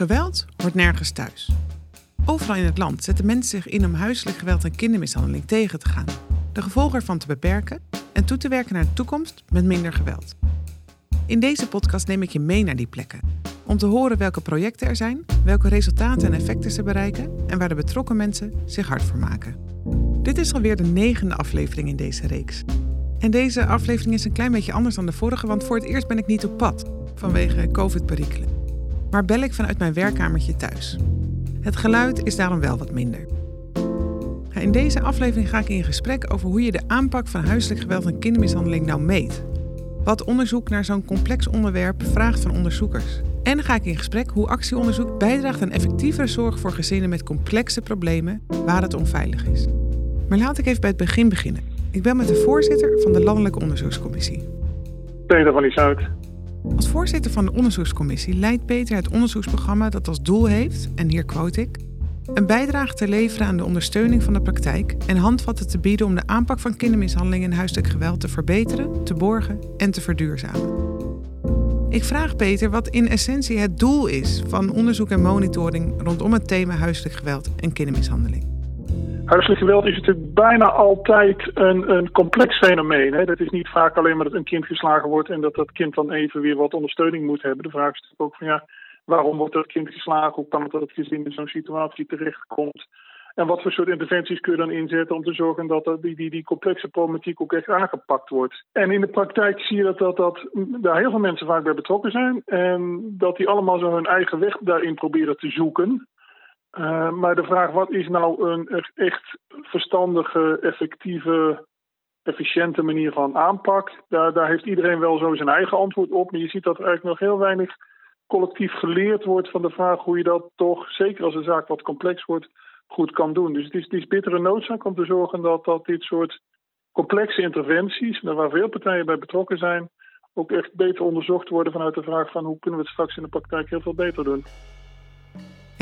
Geweld hoort nergens thuis. Overal in het land zetten mensen zich in om huiselijk geweld en kindermishandeling tegen te gaan, de gevolgen ervan te beperken en toe te werken naar een toekomst met minder geweld. In deze podcast neem ik je mee naar die plekken, om te horen welke projecten er zijn, welke resultaten en effecten ze bereiken en waar de betrokken mensen zich hard voor maken. Dit is alweer de negende aflevering in deze reeks. En deze aflevering is een klein beetje anders dan de vorige, want voor het eerst ben ik niet op pad vanwege COVID-perikelen. Maar bel ik vanuit mijn werkkamertje thuis. Het geluid is daarom wel wat minder. In deze aflevering ga ik in gesprek over hoe je de aanpak van huiselijk geweld en kindermishandeling nou meet. Wat onderzoek naar zo'n complex onderwerp vraagt van onderzoekers. En ga ik in gesprek hoe actieonderzoek bijdraagt aan effectievere zorg voor gezinnen met complexe problemen waar het onveilig is. Maar laat ik even bij het begin beginnen. Ik ben met de voorzitter van de Landelijke Onderzoekscommissie. Peter van Zuid. Als voorzitter van de onderzoekscommissie leidt Peter het onderzoeksprogramma dat als doel heeft, en hier quote ik, een bijdrage te leveren aan de ondersteuning van de praktijk en handvatten te bieden om de aanpak van kindermishandeling en huiselijk geweld te verbeteren, te borgen en te verduurzamen. Ik vraag Peter wat in essentie het doel is van onderzoek en monitoring rondom het thema huiselijk geweld en kindermishandeling. Huiselijk geweld is natuurlijk bijna altijd een, een complex fenomeen. Hè. Dat is niet vaak alleen maar dat een kind geslagen wordt en dat dat kind dan even weer wat ondersteuning moet hebben. De vraag is natuurlijk ook van ja, waarom wordt dat kind geslagen? Hoe kan het dat het gezin in zo'n situatie terechtkomt? En wat voor soort interventies kun je dan inzetten om te zorgen dat die, die, die complexe problematiek ook echt aangepakt wordt? En in de praktijk zie je dat, dat, dat daar heel veel mensen vaak bij betrokken zijn. En dat die allemaal zo hun eigen weg daarin proberen te zoeken. Uh, maar de vraag, wat is nou een echt verstandige, effectieve, efficiënte manier van aanpak? Daar, daar heeft iedereen wel zo zijn eigen antwoord op. Maar je ziet dat er eigenlijk nog heel weinig collectief geleerd wordt van de vraag hoe je dat toch, zeker als een zaak wat complex wordt, goed kan doen. Dus het is, het is bittere noodzaak om te zorgen dat, dat dit soort complexe interventies, waar veel partijen bij betrokken zijn, ook echt beter onderzocht worden vanuit de vraag van hoe kunnen we het straks in de praktijk heel veel beter doen.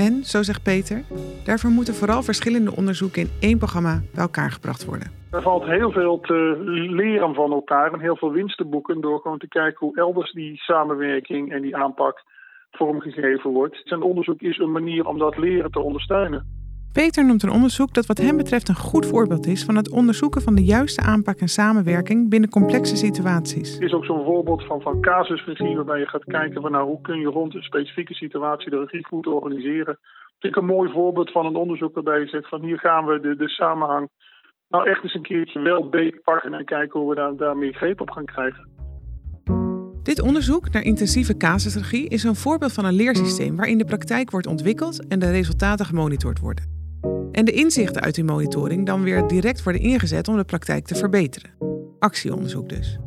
En, zo zegt Peter, daarvoor moeten vooral verschillende onderzoeken in één programma bij elkaar gebracht worden. Er valt heel veel te leren van elkaar en heel veel winst te boeken door gewoon te kijken hoe elders die samenwerking en die aanpak vormgegeven wordt. Zijn onderzoek is een manier om dat leren te ondersteunen. Peter noemt een onderzoek dat wat hem betreft een goed voorbeeld is van het onderzoeken van de juiste aanpak en samenwerking binnen complexe situaties. Het is ook zo'n voorbeeld van, van casusregie waarbij je gaat kijken van nou, hoe kun je rond een specifieke situatie de regie goed organiseren. Het is een mooi voorbeeld van een onderzoek waarbij je zegt van hier gaan we de, de samenhang nou echt eens een keertje wel beter pakken en kijken hoe we daar, daar meer greep op gaan krijgen. Dit onderzoek naar intensieve casusregie is een voorbeeld van een leersysteem waarin de praktijk wordt ontwikkeld en de resultaten gemonitord worden. En de inzichten uit die monitoring dan weer direct worden ingezet om de praktijk te verbeteren. Actieonderzoek dus.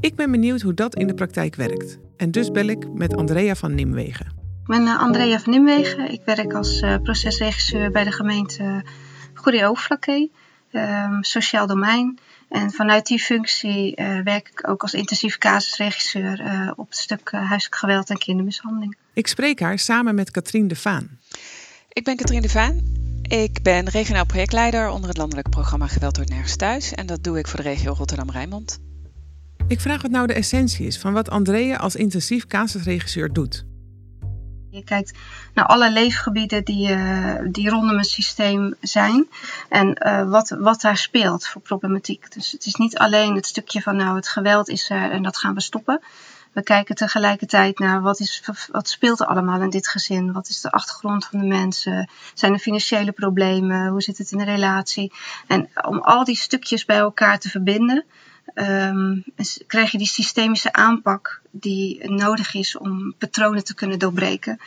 Ik ben benieuwd hoe dat in de praktijk werkt. En dus bel ik met Andrea van Nimwegen. Ik ben eh, Andrea van Nimwegen. Ik werk als eh, procesregisseur bij de gemeente Goede Overflakkee, ehm, sociaal domein. En vanuit die functie uh, werk ik ook als intensief casusregisseur uh, op het stuk uh, huiselijk geweld en kindermishandeling. Ik spreek haar samen met Katrien de Vaan. Ik ben Katrien de Vaan. Ik ben regionaal projectleider onder het landelijk programma Geweld wordt nergens thuis. En dat doe ik voor de regio Rotterdam-Rijnmond. Ik vraag wat nou de essentie is van wat Andrea als intensief casusregisseur doet. Je kijkt naar alle leefgebieden die, uh, die rondom het systeem zijn en uh, wat, wat daar speelt voor problematiek. Dus het is niet alleen het stukje van nou het geweld is er en dat gaan we stoppen. We kijken tegelijkertijd naar wat, is, wat speelt er allemaal in dit gezin. Wat is de achtergrond van de mensen? Zijn er financiële problemen? Hoe zit het in de relatie? En om al die stukjes bij elkaar te verbinden, um, krijg je die systemische aanpak die nodig is om patronen te kunnen doorbreken.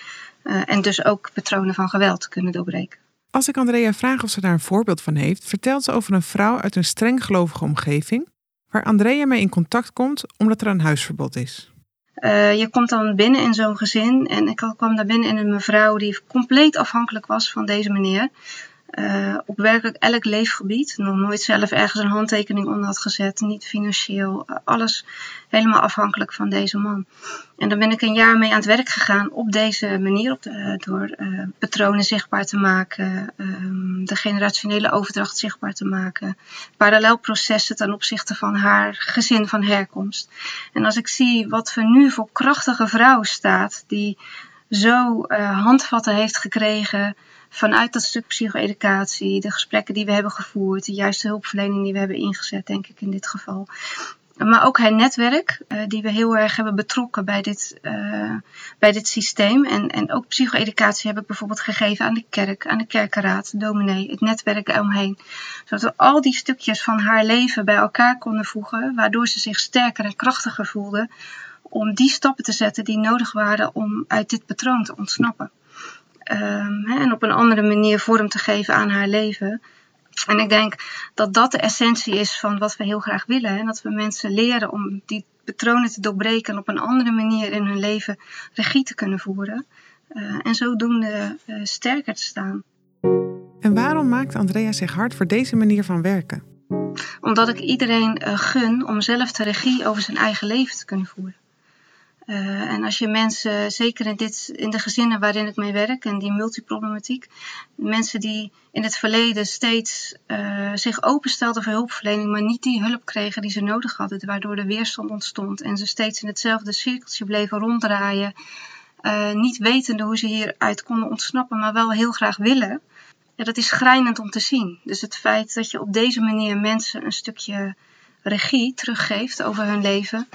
Uh, en dus ook patronen van geweld te kunnen doorbreken. Als ik Andrea vraag of ze daar een voorbeeld van heeft, vertelt ze over een vrouw uit een streng gelovige omgeving, waar Andrea mee in contact komt omdat er een huisverbod is. Uh, je komt dan binnen in zo'n gezin en ik kwam daar binnen in een mevrouw die compleet afhankelijk was van deze meneer. Uh, op werkelijk elk leefgebied. Nog nooit zelf ergens een handtekening onder had gezet. Niet financieel. Alles helemaal afhankelijk van deze man. En daar ben ik een jaar mee aan het werk gegaan op deze manier. Op de, uh, door patronen zichtbaar te maken. Ehm, de generationele overdracht zichtbaar te maken. Parallelprocessen ten opzichte van haar gezin van herkomst. En als ik zie wat er nu voor krachtige vrouw staat. Die zo handvatten heeft gekregen vanuit dat stuk psycho-educatie, de gesprekken die we hebben gevoerd, de juiste hulpverlening die we hebben ingezet, denk ik in dit geval. Maar ook het netwerk, uh, die we heel erg hebben betrokken bij dit, uh, bij dit systeem. En, en ook psycho-educatie heb ik bijvoorbeeld gegeven aan de kerk, aan de kerkenraad, dominee, het netwerk eromheen. Zodat we al die stukjes van haar leven bij elkaar konden voegen, waardoor ze zich sterker en krachtiger voelde om die stappen te zetten die nodig waren om uit dit patroon te ontsnappen. Um, en op een andere manier vorm te geven aan haar leven. En ik denk dat dat de essentie is van wat we heel graag willen. En dat we mensen leren om die patronen te doorbreken en op een andere manier in hun leven regie te kunnen voeren. Uh, en zodoende uh, sterker te staan. En waarom maakt Andrea zich hard voor deze manier van werken? Omdat ik iedereen uh, gun om zelf de regie over zijn eigen leven te kunnen voeren. Uh, en als je mensen, zeker in, dit, in de gezinnen waarin ik mee werk en die multiproblematiek, mensen die in het verleden steeds uh, zich openstelden voor hulpverlening, maar niet die hulp kregen die ze nodig hadden, waardoor de weerstand ontstond en ze steeds in hetzelfde cirkeltje bleven ronddraaien, uh, niet wetende hoe ze hieruit konden ontsnappen, maar wel heel graag willen. Ja, dat is schrijnend om te zien. Dus het feit dat je op deze manier mensen een stukje regie teruggeeft over hun leven,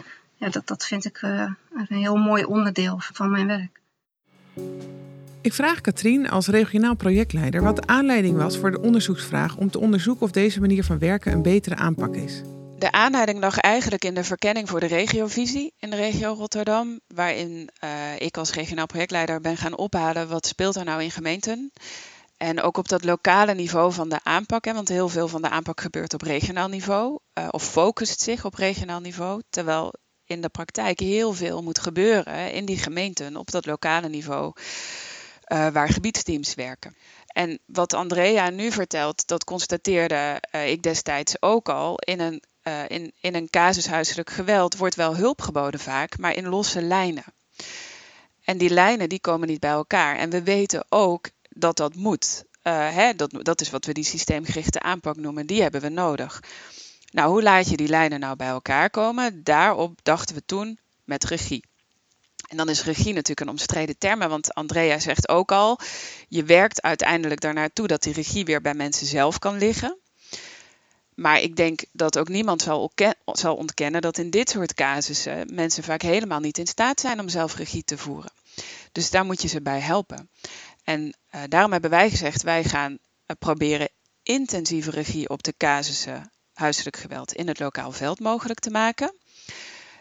ja, dat, dat vind ik uh, een heel mooi onderdeel van mijn werk. Ik vraag Katrien als regionaal projectleider wat de aanleiding was voor de onderzoeksvraag om te onderzoeken of deze manier van werken een betere aanpak is. De aanleiding lag eigenlijk in de verkenning voor de regiovisie in de regio Rotterdam, waarin uh, ik als regionaal projectleider ben gaan ophalen wat speelt er nou in gemeenten. En ook op dat lokale niveau van de aanpak, hè, want heel veel van de aanpak gebeurt op regionaal niveau, uh, of focust zich op regionaal niveau, terwijl in de praktijk heel veel moet gebeuren in die gemeenten op dat lokale niveau uh, waar gebiedsteams werken. En wat Andrea nu vertelt, dat constateerde uh, ik destijds ook al. In een, uh, in, in een casus huiselijk geweld wordt wel hulp geboden vaak, maar in losse lijnen. En die lijnen die komen niet bij elkaar. En we weten ook dat dat moet. Hè, dat, dat is wat we die systeemgerichte aanpak noemen. Die hebben we nodig. Nou, hoe laat je die lijnen nou bij elkaar komen? Daarop dachten we toen met regie. En dan is regie natuurlijk een omstreden term, want Andrea zegt ook al, je werkt uiteindelijk daarnaartoe dat die regie weer bij mensen zelf kan liggen. Maar ik denk dat ook niemand zal, ontkennen dat in dit soort casussen mensen vaak helemaal niet in staat zijn om zelf regie te voeren. Dus daar moet je ze bij helpen. En uh, daarom hebben wij gezegd, wij gaan uh, proberen intensieve regie op de casussen huiselijk geweld in het lokaal veld mogelijk te maken.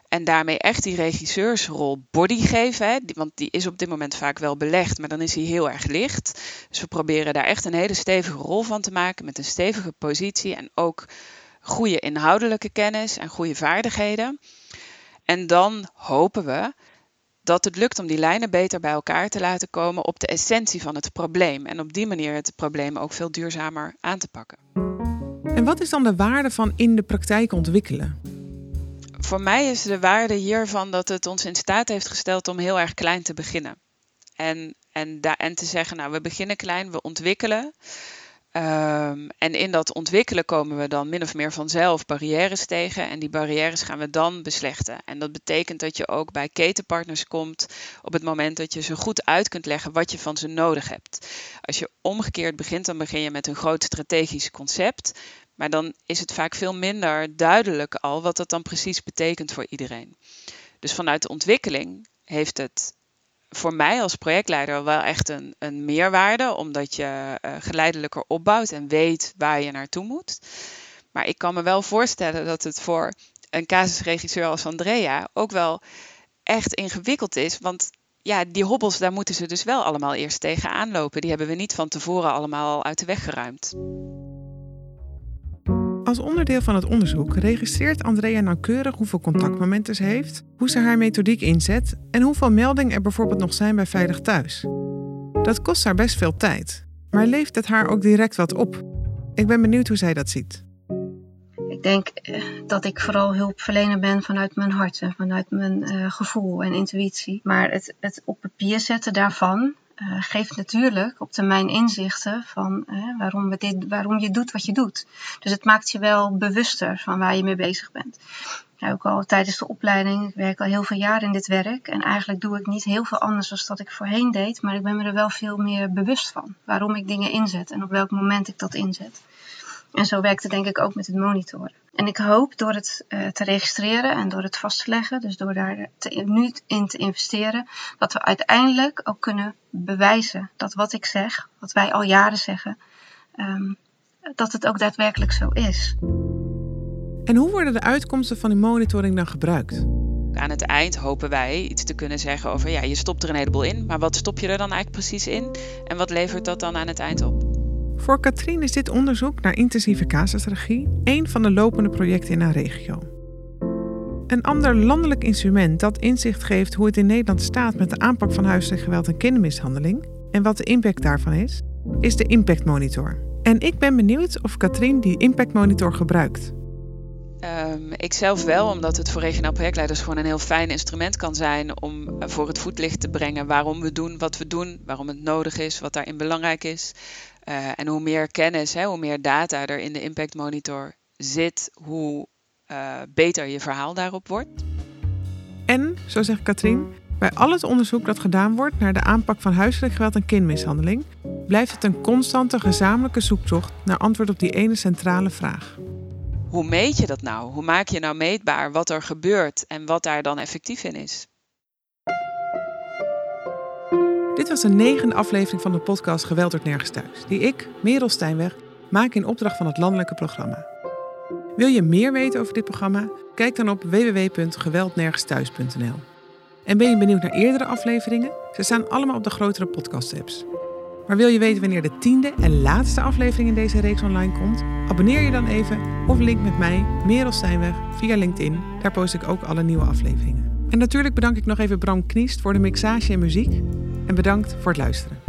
En daarmee echt die regisseursrol body geven. Hè? want die is op dit moment vaak wel belegd, maar dan is hij heel erg licht. Dus we proberen daar echt een hele stevige rol van te maken met een stevige positie en ook goede inhoudelijke kennis en goede vaardigheden. En dan hopen we dat het lukt om die lijnen beter bij elkaar te laten komen op de essentie van het probleem. En op die manier het probleem ook veel duurzamer aan te pakken. En wat is dan de waarde van in de praktijk ontwikkelen? Voor mij is de waarde hiervan dat het ons in staat heeft gesteld om heel erg klein te beginnen. En, en, te zeggen, nou, we beginnen klein, we ontwikkelen. Um, en in dat ontwikkelen komen we dan min of meer vanzelf barrières tegen. En die barrières gaan we dan beslechten. En dat betekent dat je ook bij ketenpartners komt op het moment dat je ze goed uit kunt leggen wat je van ze nodig hebt. Als je omgekeerd begint, dan begin je met een groot strategisch concept. Maar dan is het vaak veel minder duidelijk al wat dat dan precies betekent voor iedereen. Dus vanuit de ontwikkeling heeft het voor mij als projectleider wel echt een, een meerwaarde, omdat je uh, geleidelijker opbouwt en weet waar je naartoe moet. Maar ik kan me wel voorstellen dat het voor een casusregisseur als Andrea ook wel echt ingewikkeld is. Want ja, die hobbels, daar moeten ze dus wel allemaal eerst tegenaan lopen. Die hebben we niet van tevoren allemaal al uit de weg geruimd. Als onderdeel van het onderzoek registreert Andrea nauwkeurig hoeveel contactmomenten ze heeft, hoe ze haar methodiek inzet en hoeveel meldingen er bijvoorbeeld nog zijn bij Veilig Thuis. Dat kost haar best veel tijd, maar leeft het haar ook direct wat op? Ik ben benieuwd hoe zij dat ziet. Ik denk eh, dat ik vooral hulpverlener ben vanuit mijn hart en vanuit mijn uh, gevoel en intuïtie. Maar het, het op papier zetten daarvan, uh, geeft natuurlijk op termijn inzichten van waarom, we dit, waarom je doet wat je doet. Dus het maakt je wel bewuster van waar je mee bezig bent. ook al tijdens de opleiding. Ik werk al heel veel jaar in dit werk. En eigenlijk doe ik niet heel veel anders dan dat ik voorheen deed. Maar ik ben me er wel veel meer bewust van. Waarom ik dingen inzet en op welk moment ik dat inzet. En zo werkt het denk ik ook met het monitoren. En ik hoop door het uh, te registreren en door het vast te leggen, dus door daar te, nu in te investeren, dat we uiteindelijk ook kunnen bewijzen dat wat ik zeg, wat wij al jaren zeggen, um, dat het ook daadwerkelijk zo is. En hoe worden de uitkomsten van die monitoring dan gebruikt? Aan het eind hopen wij iets te kunnen zeggen over, ja, je stopt er een heleboel in, maar wat stop je er dan eigenlijk precies in? En wat levert dat dan aan het eind op? Voor Katrien is dit onderzoek naar intensieve casusregie een van de lopende projecten in haar regio. Een ander landelijk instrument dat inzicht geeft hoe het in Nederland staat met de aanpak van huiselijk geweld en kindermishandeling en wat de impact daarvan is, is de Impact Monitor. En ik ben benieuwd of Katrien die Impact Monitor gebruikt. Um, ik zelf wel, omdat het voor regionaal projectleiders gewoon een heel fijn instrument kan zijn om voor het voetlicht te brengen waarom we doen wat we doen, waarom het nodig is, wat daarin belangrijk is. Uh, en hoe meer kennis, hè, hoe meer data er in de Impact Monitor zit, hoe uh, beter je verhaal daarop wordt. En, zo zegt Katrien, bij al het onderzoek dat gedaan wordt naar de aanpak van huiselijk geweld en kindmishandeling, blijft het een constante gezamenlijke zoektocht naar antwoord op die ene centrale vraag. Hoe meet je dat nou? Hoe maak je nou meetbaar wat er gebeurt en wat daar dan effectief in is? Dit was de negende aflevering van de podcast Geweld wordt nergens thuis, die ik, Merel Stijnweg, maak in opdracht van het landelijke programma. Wil je meer weten over dit programma? Kijk dan op www.geweldnergensthuis.nl. En ben je benieuwd naar eerdere afleveringen? Ze staan allemaal op de grotere podcast-apps. Maar wil je weten wanneer de tiende en laatste aflevering in deze reeks online komt? Abonneer je dan even of link met mij, Merel Stijnweg, via LinkedIn. Daar post ik ook alle nieuwe afleveringen. En natuurlijk bedank ik nog even Bram Kniest voor de mixage en muziek. En bedankt voor het luisteren.